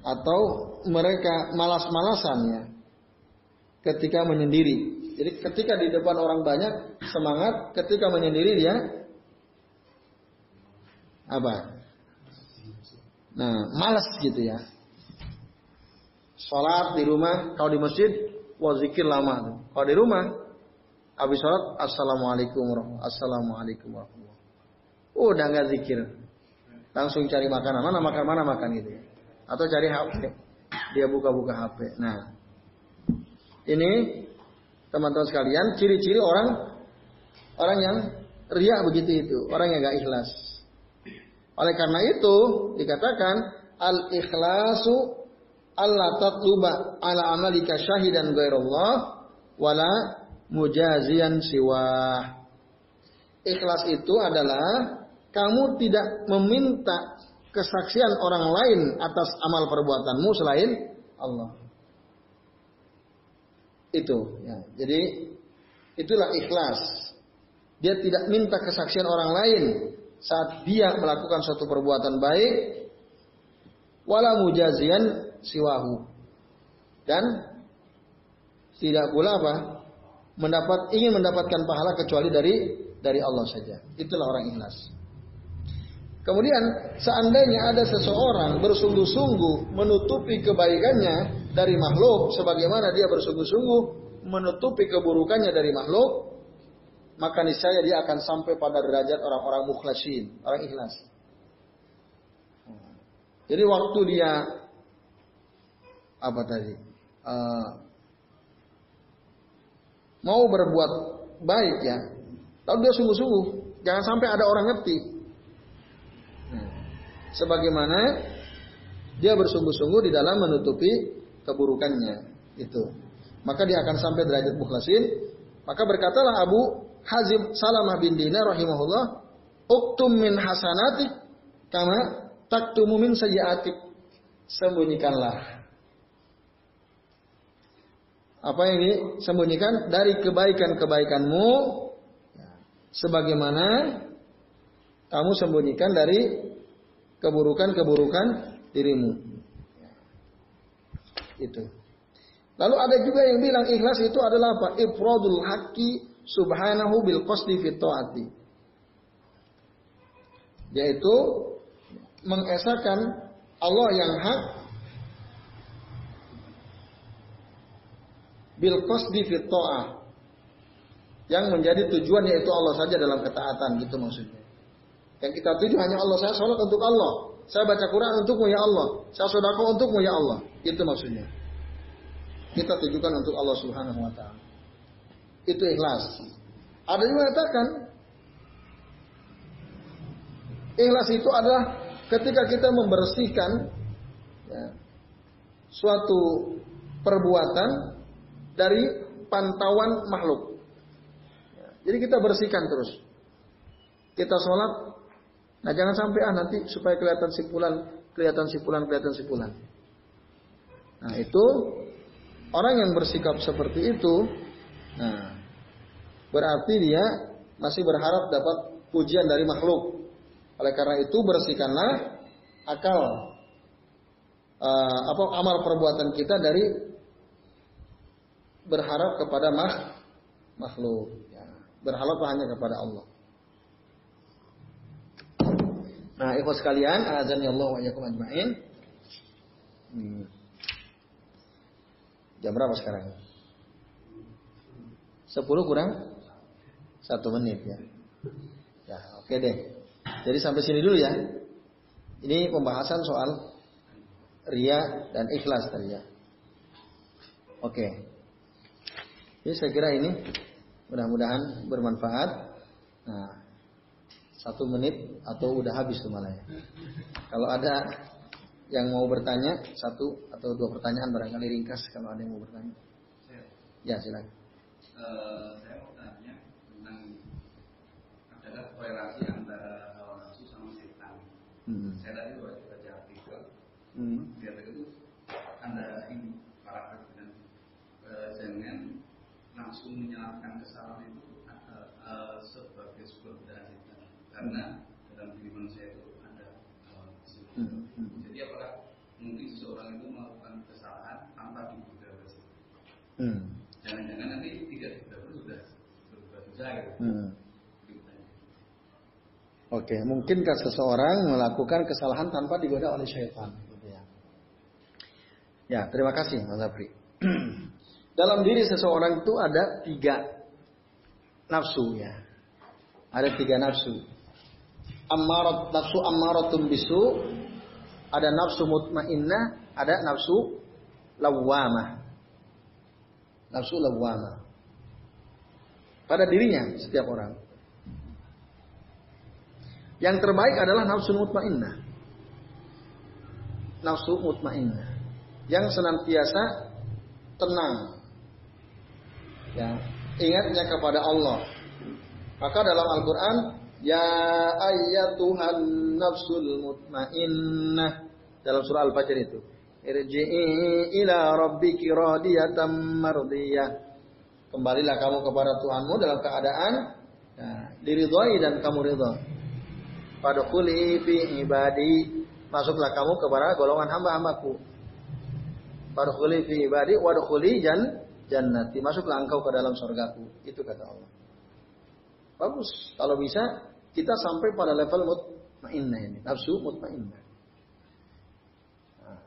atau mereka malas-malasan ya ketika menyendiri. Jadi ketika di depan orang banyak semangat, ketika menyendiri dia apa? Nah, malas gitu ya. Sholat di rumah, kalau di masjid, wah zikir lama. Kalau di rumah, habis sholat, assalamualaikum warahmatullahi Assalamualaikum warahmatullahi Udah nggak zikir. Langsung cari makanan. Mana makan, mana makan gitu ya. Atau cari HP. Dia buka-buka HP. Nah, ini teman-teman sekalian, ciri-ciri orang orang yang riak begitu itu, orang yang gak ikhlas. Oleh karena itu dikatakan al ikhlasu Allah tatluba ala amalika syahidan ghairallah wala mujazian siwa. Ikhlas itu adalah kamu tidak meminta kesaksian orang lain atas amal perbuatanmu selain Allah. Itu ya. Jadi itulah ikhlas. Dia tidak minta kesaksian orang lain saat dia melakukan suatu perbuatan baik wala mujazian siwahu. Dan tidak pula apa? Mendapat ingin mendapatkan pahala kecuali dari dari Allah saja. Itulah orang ikhlas. Kemudian seandainya ada seseorang bersungguh-sungguh menutupi kebaikannya dari makhluk sebagaimana dia bersungguh-sungguh menutupi keburukannya dari makhluk, maka niscaya dia akan sampai pada derajat orang-orang mukhlasin, orang ikhlas. Jadi waktu dia apa tadi uh, mau berbuat baik ya, tapi dia sungguh-sungguh, jangan sampai ada orang ngerti. Sebagaimana dia bersungguh-sungguh di dalam menutupi keburukannya itu, maka dia akan sampai derajat mukhlasin. Maka berkatalah Abu Hazim Salamah bin Dinar rahimahullah, "Uktum min hasanatik kama taktumu min sayyiatik." Sembunyikanlah apa yang disembunyikan dari kebaikan-kebaikanmu sebagaimana kamu sembunyikan dari keburukan-keburukan dirimu. Itu. Lalu ada juga yang bilang ikhlas itu adalah apa? Ifradul haqqi subhanahu bil qasdi taati. Yaitu mengesahkan Allah yang hak bil qasdi fit ta'ah. Yang menjadi tujuan yaitu Allah saja dalam ketaatan gitu maksudnya. Yang kita tuju hanya Allah. Saya sholat untuk Allah. Saya baca Quran untukmu ya Allah. Saya sodako untukmu ya Allah. Itu maksudnya. Kita tujukan untuk Allah Subhanahu wa taala. Itu ikhlas. Ada yang mengatakan ikhlas itu adalah ketika kita membersihkan ya, suatu perbuatan dari pantauan makhluk. Jadi kita bersihkan terus. Kita sholat Nah jangan sampai ah nanti supaya kelihatan sipulan, kelihatan sipulan, kelihatan sipulan. Nah itu orang yang bersikap seperti itu, nah berarti dia masih berharap dapat pujian dari makhluk. Oleh karena itu bersihkanlah akal uh, apa amal perbuatan kita dari berharap kepada makhluk. Ya, berharap hanya kepada Allah. Nah, ikhwas sekalian, azan ya Allah wa yakum ajmain. Hmm. Jam berapa sekarang? 10 kurang satu menit ya. Ya, oke deh. Jadi sampai sini dulu ya. Ini pembahasan soal ria dan ikhlas tadi ya. Oke. Jadi saya kira ini mudah-mudahan bermanfaat. Nah, satu menit atau udah habis tuh malah ya. Kalau ada yang mau bertanya satu atau dua pertanyaan barangkali ringkas kalau ada yang mau bertanya. Ya silakan. Uh, saya mau tanya tentang adalah korelasi antara hawa nafsu sama setan. Hmm. Saya tadi baca artikel, hmm artikel itu ada ini para dengan uh, jangan langsung menyalahkan kesalahan itu uh, uh, sebagai sebuah karena dalam diri manusia itu ada. Hmm, hmm. Jadi apakah mungkin seseorang itu melakukan kesalahan tanpa diduga hmm. Jangan-jangan nanti tidak diduga sudah berbuat dosa gitu. Hmm. Oke, mungkinkah seseorang melakukan kesalahan tanpa digoda oleh syaitan? Gitu ya. ya, terima kasih Mas Afri. Dalam diri seseorang itu ada tiga nafsu ya. Ada tiga nafsu ammarat nafsu ammaratun bisu, ada nafsu mutmainnah, ada nafsu lawamah. Nafsu lawamah. Pada dirinya setiap orang. Yang terbaik adalah nafsu mutmainnah. Nafsu mutmainnah. Yang senantiasa tenang. Ya, ingatnya kepada Allah. Maka dalam Al-Quran Ya ayyatuhan nafsul mutmainnah dalam surah Al-Fajr itu. Irji'i ila rabbiki radiyatan mardiyah. Kembalilah kamu kepada Tuhanmu dalam keadaan ya, diridhoi dan kamu ridha. Fadkhuli fi ibadi. Masuklah kamu kepada golongan hamba-hambaku. Fadkhuli fi ibadi wadkhuli jan jannati. Masuklah engkau ke dalam surgaku. Itu kata Allah. Bagus. Kalau bisa kita sampai pada level mutmainnah ini, nafsu mutmainnah. Nah,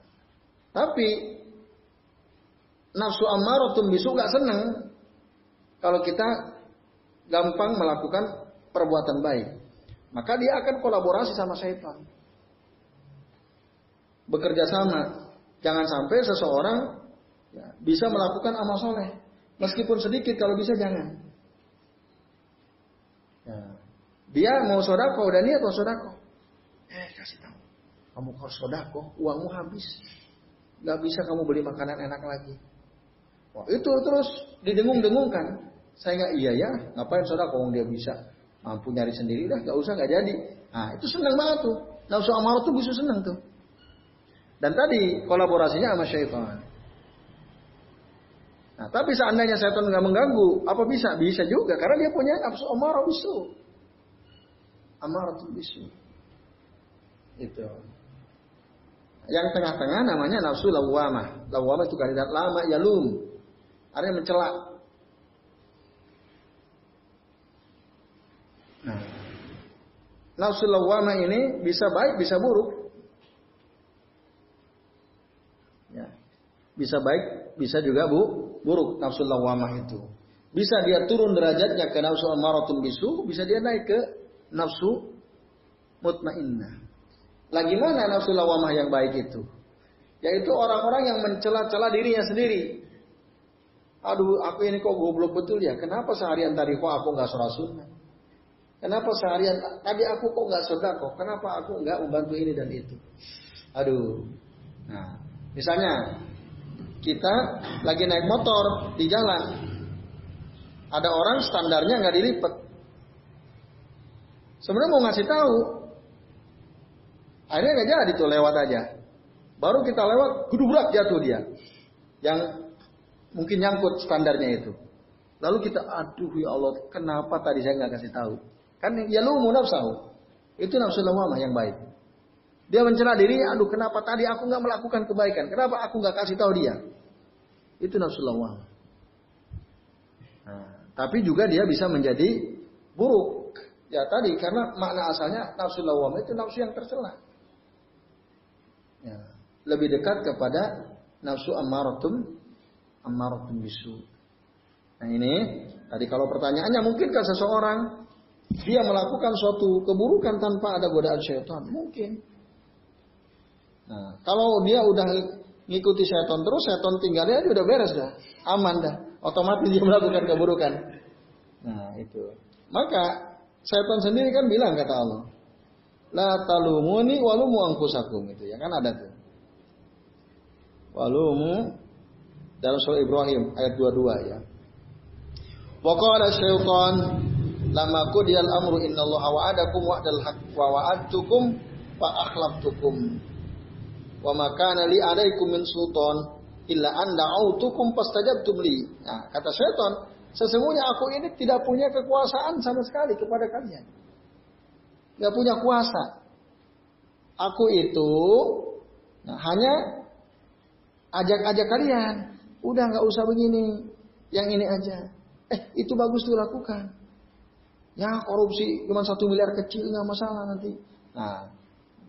tapi nafsu ammaratun bisu gak senang kalau kita gampang melakukan perbuatan baik. Maka dia akan kolaborasi sama syaitan. Bekerja sama. Jangan sampai seseorang ya, bisa melakukan amal soleh. Meskipun sedikit, kalau bisa jangan. Ya. Dia mau sodako, udah niat mau sodako. Eh kasih tahu, kamu harus sodako, uangmu habis. Gak bisa kamu beli makanan enak lagi. Wah, itu terus didengung-dengungkan. Saya nggak iya ya, ngapain sodako dia bisa mampu nyari sendiri dah, gak usah nggak jadi. Nah itu senang banget tuh. Nafsu amarah tuh bisa senang tuh. Dan tadi kolaborasinya sama syaitan. Nah, tapi seandainya syaitan nggak mengganggu, apa bisa? Bisa juga, karena dia punya nafsu amarah bisu amaratul bisu. Itu. Yang tengah-tengah namanya nafsu lawamah. Lawamah itu kandidat lama yalum. Artinya mencela. Nah, nafsu lawamah ini bisa baik, bisa buruk. Ya. Bisa baik, bisa juga bu buruk nafsu lawamah itu. Bisa dia turun derajatnya ke nafsu amaratun bisu, bisa dia naik ke nafsu mutmainnah. Lagi mana nafsu lawamah yang baik itu? Yaitu orang-orang yang mencela-cela dirinya sendiri. Aduh, aku ini kok goblok betul ya. Kenapa seharian tadi kok aku nggak sholat sunnah? Kenapa seharian tadi aku kok nggak kok? Kenapa aku nggak membantu ini dan itu? Aduh. Nah, misalnya kita lagi naik motor di jalan, ada orang standarnya nggak dilipet. Sebenarnya mau ngasih tahu, akhirnya nggak jadi tuh lewat aja. Baru kita lewat, berat jatuh dia. Yang mungkin nyangkut standarnya itu. Lalu kita, aduh ya Allah, kenapa tadi saya nggak kasih tahu? Kan ya lu mau nafsu. Itu nafsu lawamah yang baik. Dia mencela dirinya, aduh kenapa tadi aku nggak melakukan kebaikan? Kenapa aku nggak kasih tahu dia? Itu nafsu lawamah. Nah, tapi juga dia bisa menjadi buruk. Ya tadi karena makna asalnya nafsu lawamah itu nafsu yang tercela. Ya lebih dekat kepada nafsu ammaratun ammaratun bisu. Nah ini tadi kalau pertanyaannya mungkinkah seseorang dia melakukan suatu keburukan tanpa ada godaan syaitan? Mungkin. Nah, kalau dia udah ngikuti syaitan terus, syaitan tinggalnya aja udah beres dah, aman dah, otomatis dia melakukan keburukan. Nah itu. Maka syaitan sendiri kan bilang kata Allah, la talumuni walumu angkusakum itu ya kan ada tuh walumu dalam surah Ibrahim ayat 22 ya. Wa qala syaitan lama qudiyal amru innallaha wa'adakum wa'dal haqq wa wa'adtukum fa akhlaftukum. Wa ma kana li 'alaikum min sultan illa an da'autukum fastajabtum li. Nah, kata syaitan, sesungguhnya aku ini tidak punya kekuasaan sama sekali kepada kalian. Tidak punya kuasa. Aku itu nah, hanya ajak-ajak kalian. Udah nggak usah begini, yang ini aja. Eh itu bagus tuh lakukan. Ya korupsi cuma satu miliar kecil nggak masalah nanti. Nah,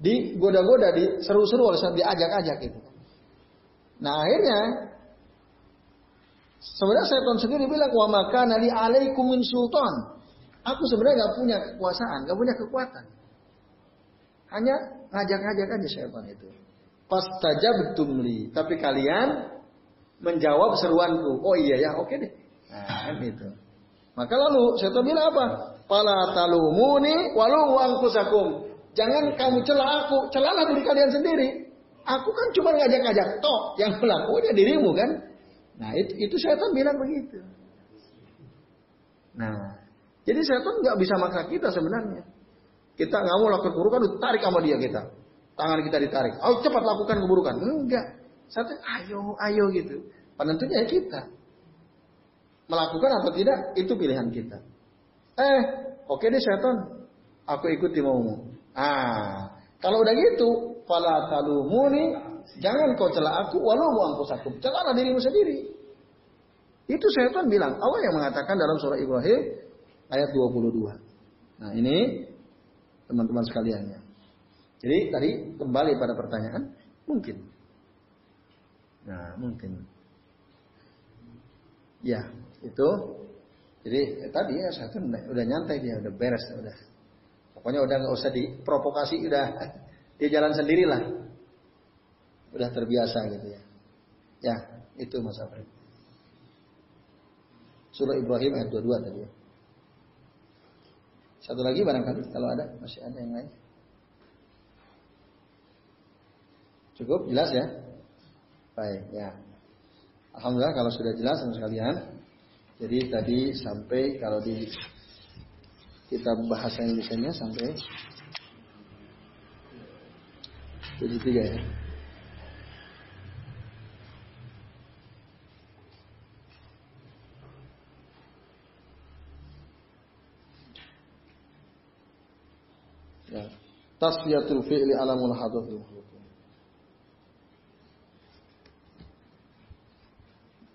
digoda-goda, diseru-seru oleh diajak-ajak gitu. Nah akhirnya sebenarnya setan sendiri bilang wa maka nali alaikum min sultan. Aku sebenarnya nggak punya kekuasaan, nggak punya kekuatan. Hanya ngajak-ngajak aja setan itu. Fastajabtum li. Tapi kalian menjawab seruanku. Oh iya ya, oke deh. Nah, kan itu. Maka lalu saya bilang apa? Pala talumuni walu angkusakum. Jangan kamu celah aku, celahlah diri kalian sendiri. Aku kan cuma ngajak-ngajak toh yang melakukannya dirimu kan. Nah itu, itu setan bilang begitu. Nah, jadi setan nggak bisa maksa kita sebenarnya. Kita nggak mau lakukan keburukan, tarik sama dia kita tangan kita ditarik. Oh cepat lakukan keburukan. Enggak. Satu, ayo, ayo gitu. Penentunya ya kita. Melakukan atau tidak, itu pilihan kita. Eh, oke deh setan. Aku ikuti maumu. Ah, kalau udah gitu, fala talumuni, jangan kau celah aku, walau aku aku. Celahlah dirimu sendiri. Itu setan bilang. Allah yang mengatakan dalam surah Ibrahim ayat 22. Nah ini teman-teman sekalian ya. Jadi tadi kembali pada pertanyaan, mungkin. Nah, mungkin. Ya, itu. Jadi ya, tadi ya tuh udah nyantai dia, udah beres, udah. Pokoknya udah nggak usah diprovokasi, udah dia jalan sendirilah. Udah terbiasa gitu ya. Ya, itu Mas Afri. Surah Ibrahim ayat 22 tadi ya. Satu lagi barangkali kalau ada, masih ada yang lain. Cukup jelas ya? Baik, ya. Alhamdulillah kalau sudah jelas sama sekalian. Jadi tadi sampai kalau di kita bahasa Indonesia sampai jadi tiga ya. Ya. Tasfiyatul fi'li alamul hadath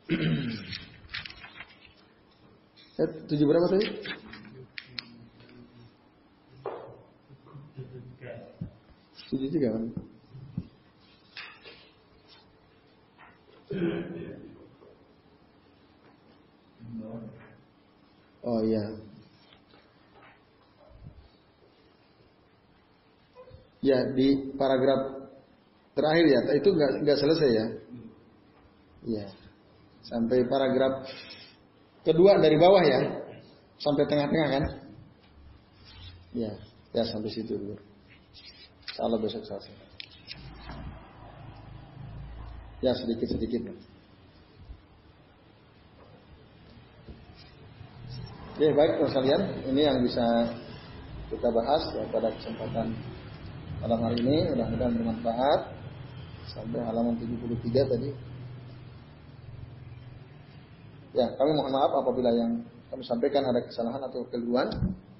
Eh, tujuh berapa tadi? Tujuh tiga kan? Oh iya. Ya di paragraf terakhir ya, itu nggak nggak selesai ya. Ya, sampai paragraf kedua dari bawah ya, sampai tengah-tengah kan? Ya, ya sampai situ dulu. Salah besok selesai. Ya sedikit sedikit. Oke baik sekalian, ini yang bisa kita bahas ya, pada kesempatan malam hari ini. Mudah-mudahan bermanfaat sampai halaman 73 tadi. Ya, kami mohon maaf apabila yang kami sampaikan ada kesalahan atau keliruan.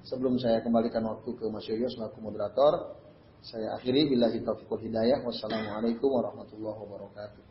Sebelum saya kembalikan waktu ke Mas Yoyo selaku moderator, saya akhiri bila taufiq hidayah. Wassalamualaikum warahmatullahi wabarakatuh.